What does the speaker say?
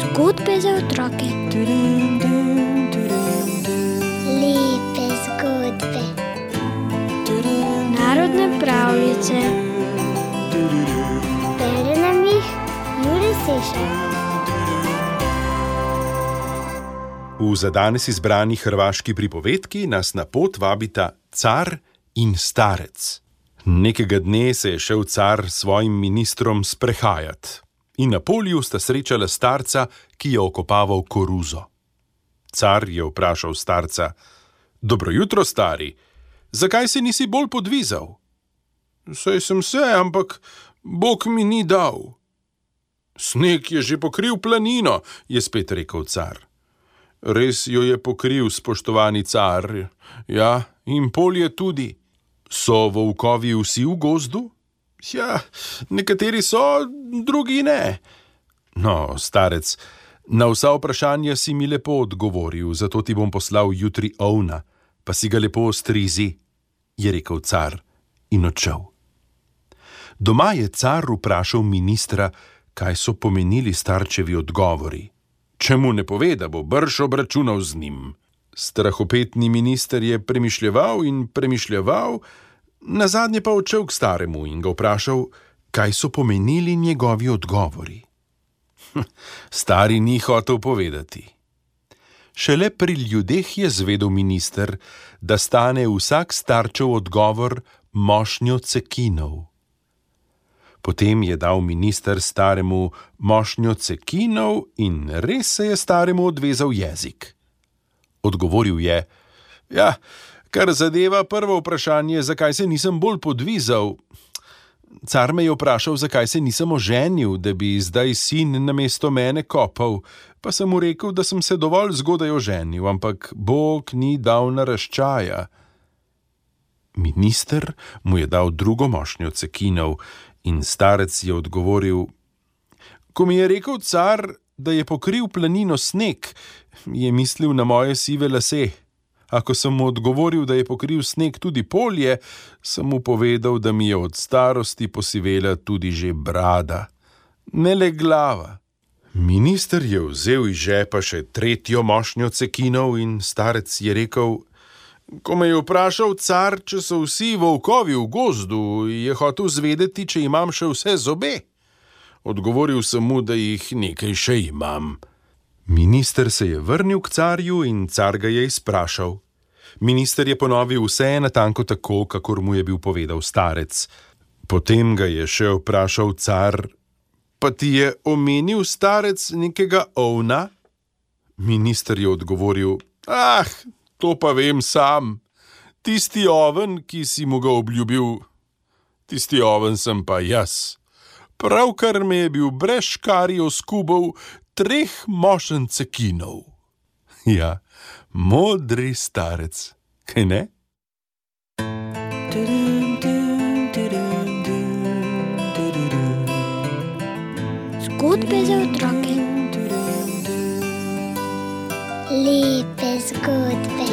Zgodbe za otroke. Lepe zgodbe. Narodne pravljice. Bere nam jih Juri Sešar. V za danes izbrani hrvaški pripovedki nas na pot vabita car in starec. Nekega dne se je šel car s svojim ministrom sprehajati in na polju sta srečala starca, ki je okopaval koruzo. Car je vprašal starca: Dobro jutro, stari, zakaj se nisi bolj podvizal? Saj sem se, ampak Bog mi ni dal. Sneg je že pokril planino, je spet rekel car. Res jo je pokril, spoštovani car, ja, in polje tudi. So volkovi vsi v gozdu? Ja, nekateri so, drugi ne. No, starec, na vsa vprašanja si mi lepo odgovoril, zato ti bom poslal jutri ovna, pa si ga lepo strizi, je rekel car in odšel. Doma je car vprašal ministra, kaj so pomenili starčevi odgovori. Če mu ne pove, da bo brž obračunal z njim. Strahopetni minister je premišljeval in premišljeval, na zadnje pa odšel k staremu in ga vprašal, kaj so pomenili njegovi odgovori. Stari ni hotel povedati. Šele pri ljudeh je zvedel minister, da stane vsak starčev odgovor mošnjo cekinov. Potem je dal minister staremu mošnjo cekinov in res se je staremu odvezal jezik. Odgovoril je: Ja, kar zadeva prvo vprašanje, zakaj se nisem bolj podvizal. Car me je vprašal, zakaj se nisem oženil, da bi zdaj sin namesto mene kopal, pa sem mu rekel, da sem se dovolj zgodaj oženil, ampak Bog ni dal naraščaja. Minister mu je dal drugo mošnjo cekinov in starec je odgovoril: Ko mi je rekel car, da je pokril planino sneg, je mislil na moje sive lase. A ko sem mu odgovoril, da je pokril sneg tudi polje, sem mu povedal, da mi je od starosti posivela tudi že brada, ne le glava. Minister je vzel iz žepa še tretjo mošnjo cekinov in starec je rekel: Ko me je vprašal car, če so vsi volkovi v gozdu, je hotel zvedeti, če imam še vse zobe. Odgovoril sem mu, da jih nekaj še imam. Minister se je vrnil k carju in car ga je izprašal. Minister je ponovil vse natanko tako, kakor mu je bil povedal starec. Potem ga je še vprašal car: Pa ti je omenil starec nekega ovna? Minister je odgovoril: Ah, to pa vem sam. Tisti oven, ki si mu ga obljubil, tisti oven sem pa jaz. Pravkar me je bil brez škarijo skubov treh mošen cekinov. Ja, modri starec, kaj ne? Zgodbe za otroke. Lepe zgodbe.